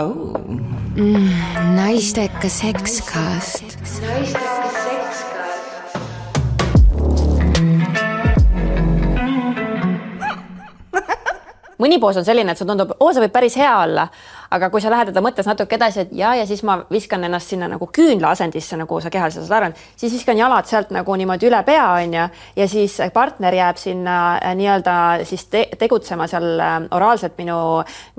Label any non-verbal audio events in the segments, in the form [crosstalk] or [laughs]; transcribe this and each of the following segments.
oh.. naistekas sekskast. naistekas sekskast. mõni poos on selline, et sulle tundub, oo, see võib päris hea olla, aga kui sa lähed teda mõttes natuke edasi, et ja, ja siis ma viskan ennast sinna nagu küünla asendisse, nagu sa kehaliselt saad aru, siis viskan jalad sealt nagu niimoodi üle pea, onju, ja siis partner jääb sinna äh, nii-öelda siis te tegutsema seal äh, oraalselt minu,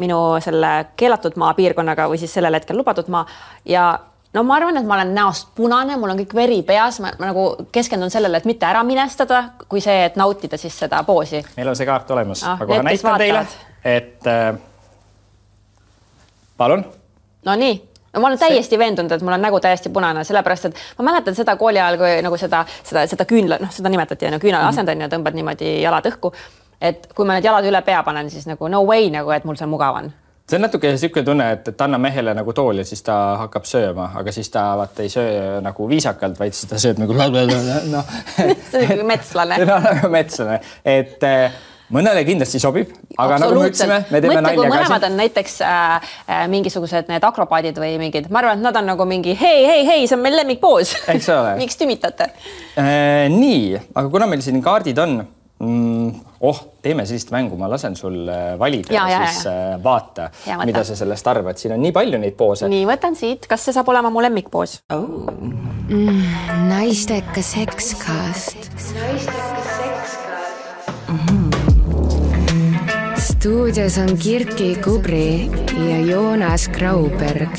minu selle keelatud maa piirkonnaga või siis sellel hetkel lubatud maa. Ja no ma arvan, et ma olen näost punane, mul on kõik veri peas, ma nagu keskendun sellele, et mitte ära minestada, kui see, et nautida siis seda poosi. meil on see kaart olemas. Ah,, ma kohe näitan teile, et äh, palun. Nonii no ma olen täiesti see... veendunud, et mul on nägu täiesti punane, sellepärast et ma mäletan seda kooli ajal, kui nagu seda, seda, seda küünla, noh, seda nimetati on ju küünla mhm. asendamine, tõmbad niimoodi jalad õhku. et kui ma need jalad üle pea panen, siis nagu no way nagu, et mul seal mugav on see on natuke niisugune tunne, et, et anna mehele nagu tool ja siis ta hakkab sööma, aga siis ta vaata ei söö nagu viisakalt, vaid siis ta sööb nagu noh. [laughs] see on nagu metslane. [laughs] no nagu metslane, et eh, mõnele kindlasti sobib, aga nagu me ütlesime, me teeme nalja ka. mõlemad on näiteks äh, äh, mingisugused need akrobaadid või mingid, ma arvan, et nad on nagu mingi hei, hei, hei, see on meil lemmikpoos. [laughs] miks tümitate äh,? nii, aga kuna meil siin kaardid on mm,. oh, teeme sellist mängu, ma lasen sul äh, valida ja, ja siis ja. Äh, vaata, mida sa sellest arvad, siin on nii palju neid poose. nii, võtan siit, kas see saab olema mu lemmikpoos oh.? Mm, naistekas sekskast. naistekas sekskast stuudios on Kirki Kubri ja Joonas Grauberg.